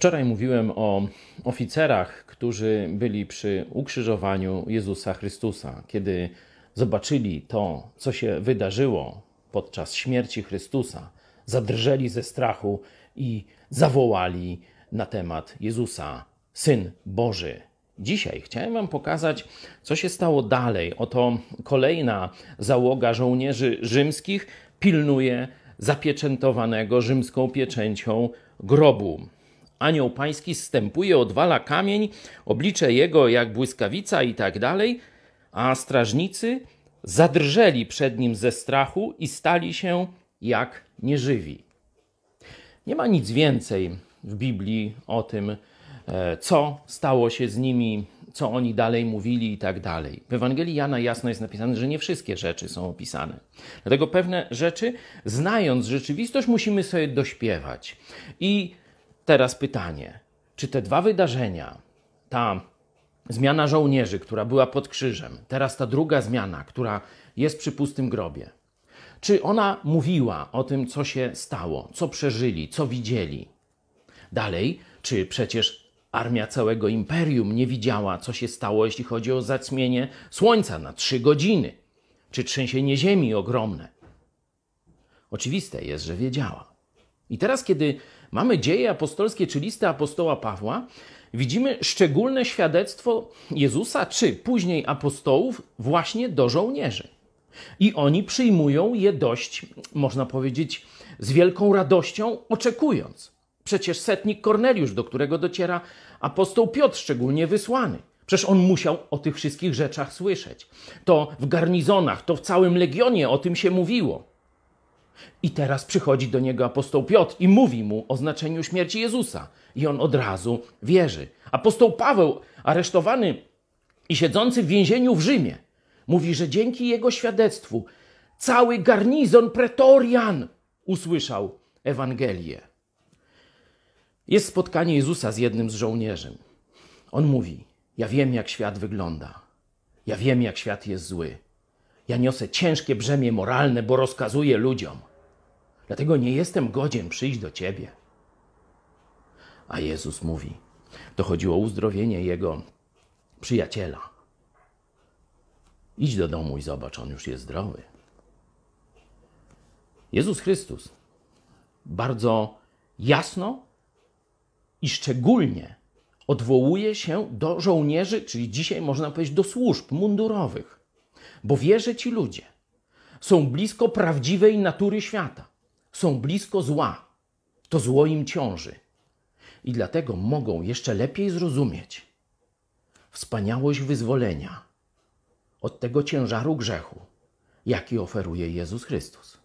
Wczoraj mówiłem o oficerach, którzy byli przy ukrzyżowaniu Jezusa Chrystusa. Kiedy zobaczyli to, co się wydarzyło podczas śmierci Chrystusa, zadrżeli ze strachu i zawołali na temat Jezusa, Syn Boży. Dzisiaj chciałem Wam pokazać, co się stało dalej. Oto kolejna załoga żołnierzy rzymskich pilnuje zapieczętowanego rzymską pieczęcią grobu. Anioł pański zstępuje, odwala kamień, oblicze jego jak błyskawica i tak dalej, a strażnicy zadrżeli przed nim ze strachu i stali się jak nieżywi. Nie ma nic więcej w Biblii o tym, e, co stało się z nimi, co oni dalej mówili i tak dalej. W Ewangelii Jana jasno jest napisane, że nie wszystkie rzeczy są opisane. Dlatego pewne rzeczy, znając rzeczywistość, musimy sobie dośpiewać. I teraz pytanie, czy te dwa wydarzenia, ta zmiana żołnierzy, która była pod krzyżem, teraz ta druga zmiana, która jest przy pustym grobie, czy ona mówiła o tym, co się stało, co przeżyli, co widzieli? Dalej, czy przecież armia całego imperium nie widziała, co się stało, jeśli chodzi o zacmienie słońca na trzy godziny, czy trzęsienie ziemi ogromne? Oczywiste jest, że wiedziała. I teraz, kiedy mamy dzieje apostolskie czy listy apostoła Pawła, widzimy szczególne świadectwo Jezusa, czy później apostołów, właśnie do żołnierzy. I oni przyjmują je dość, można powiedzieć, z wielką radością, oczekując. Przecież setnik Korneliusz, do którego dociera apostoł Piotr, szczególnie wysłany. Przecież on musiał o tych wszystkich rzeczach słyszeć. To w garnizonach, to w całym legionie o tym się mówiło. I teraz przychodzi do niego apostoł Piotr i mówi mu o znaczeniu śmierci Jezusa. I on od razu wierzy. Apostoł Paweł, aresztowany i siedzący w więzieniu w Rzymie, mówi, że dzięki jego świadectwu cały garnizon pretorian usłyszał Ewangelię. Jest spotkanie Jezusa z jednym z żołnierzy. On mówi: Ja wiem, jak świat wygląda. Ja wiem, jak świat jest zły. Ja niosę ciężkie brzemię moralne, bo rozkazuję ludziom. Dlatego nie jestem godzien przyjść do ciebie. A Jezus mówi: To chodziło o uzdrowienie jego przyjaciela. Idź do domu i zobacz, on już jest zdrowy. Jezus Chrystus bardzo jasno i szczególnie odwołuje się do żołnierzy, czyli dzisiaj można powiedzieć do służb mundurowych, bo wie, że ci ludzie są blisko prawdziwej natury świata, są blisko zła. To zło im ciąży. I dlatego mogą jeszcze lepiej zrozumieć wspaniałość wyzwolenia od tego ciężaru grzechu, jaki oferuje Jezus Chrystus.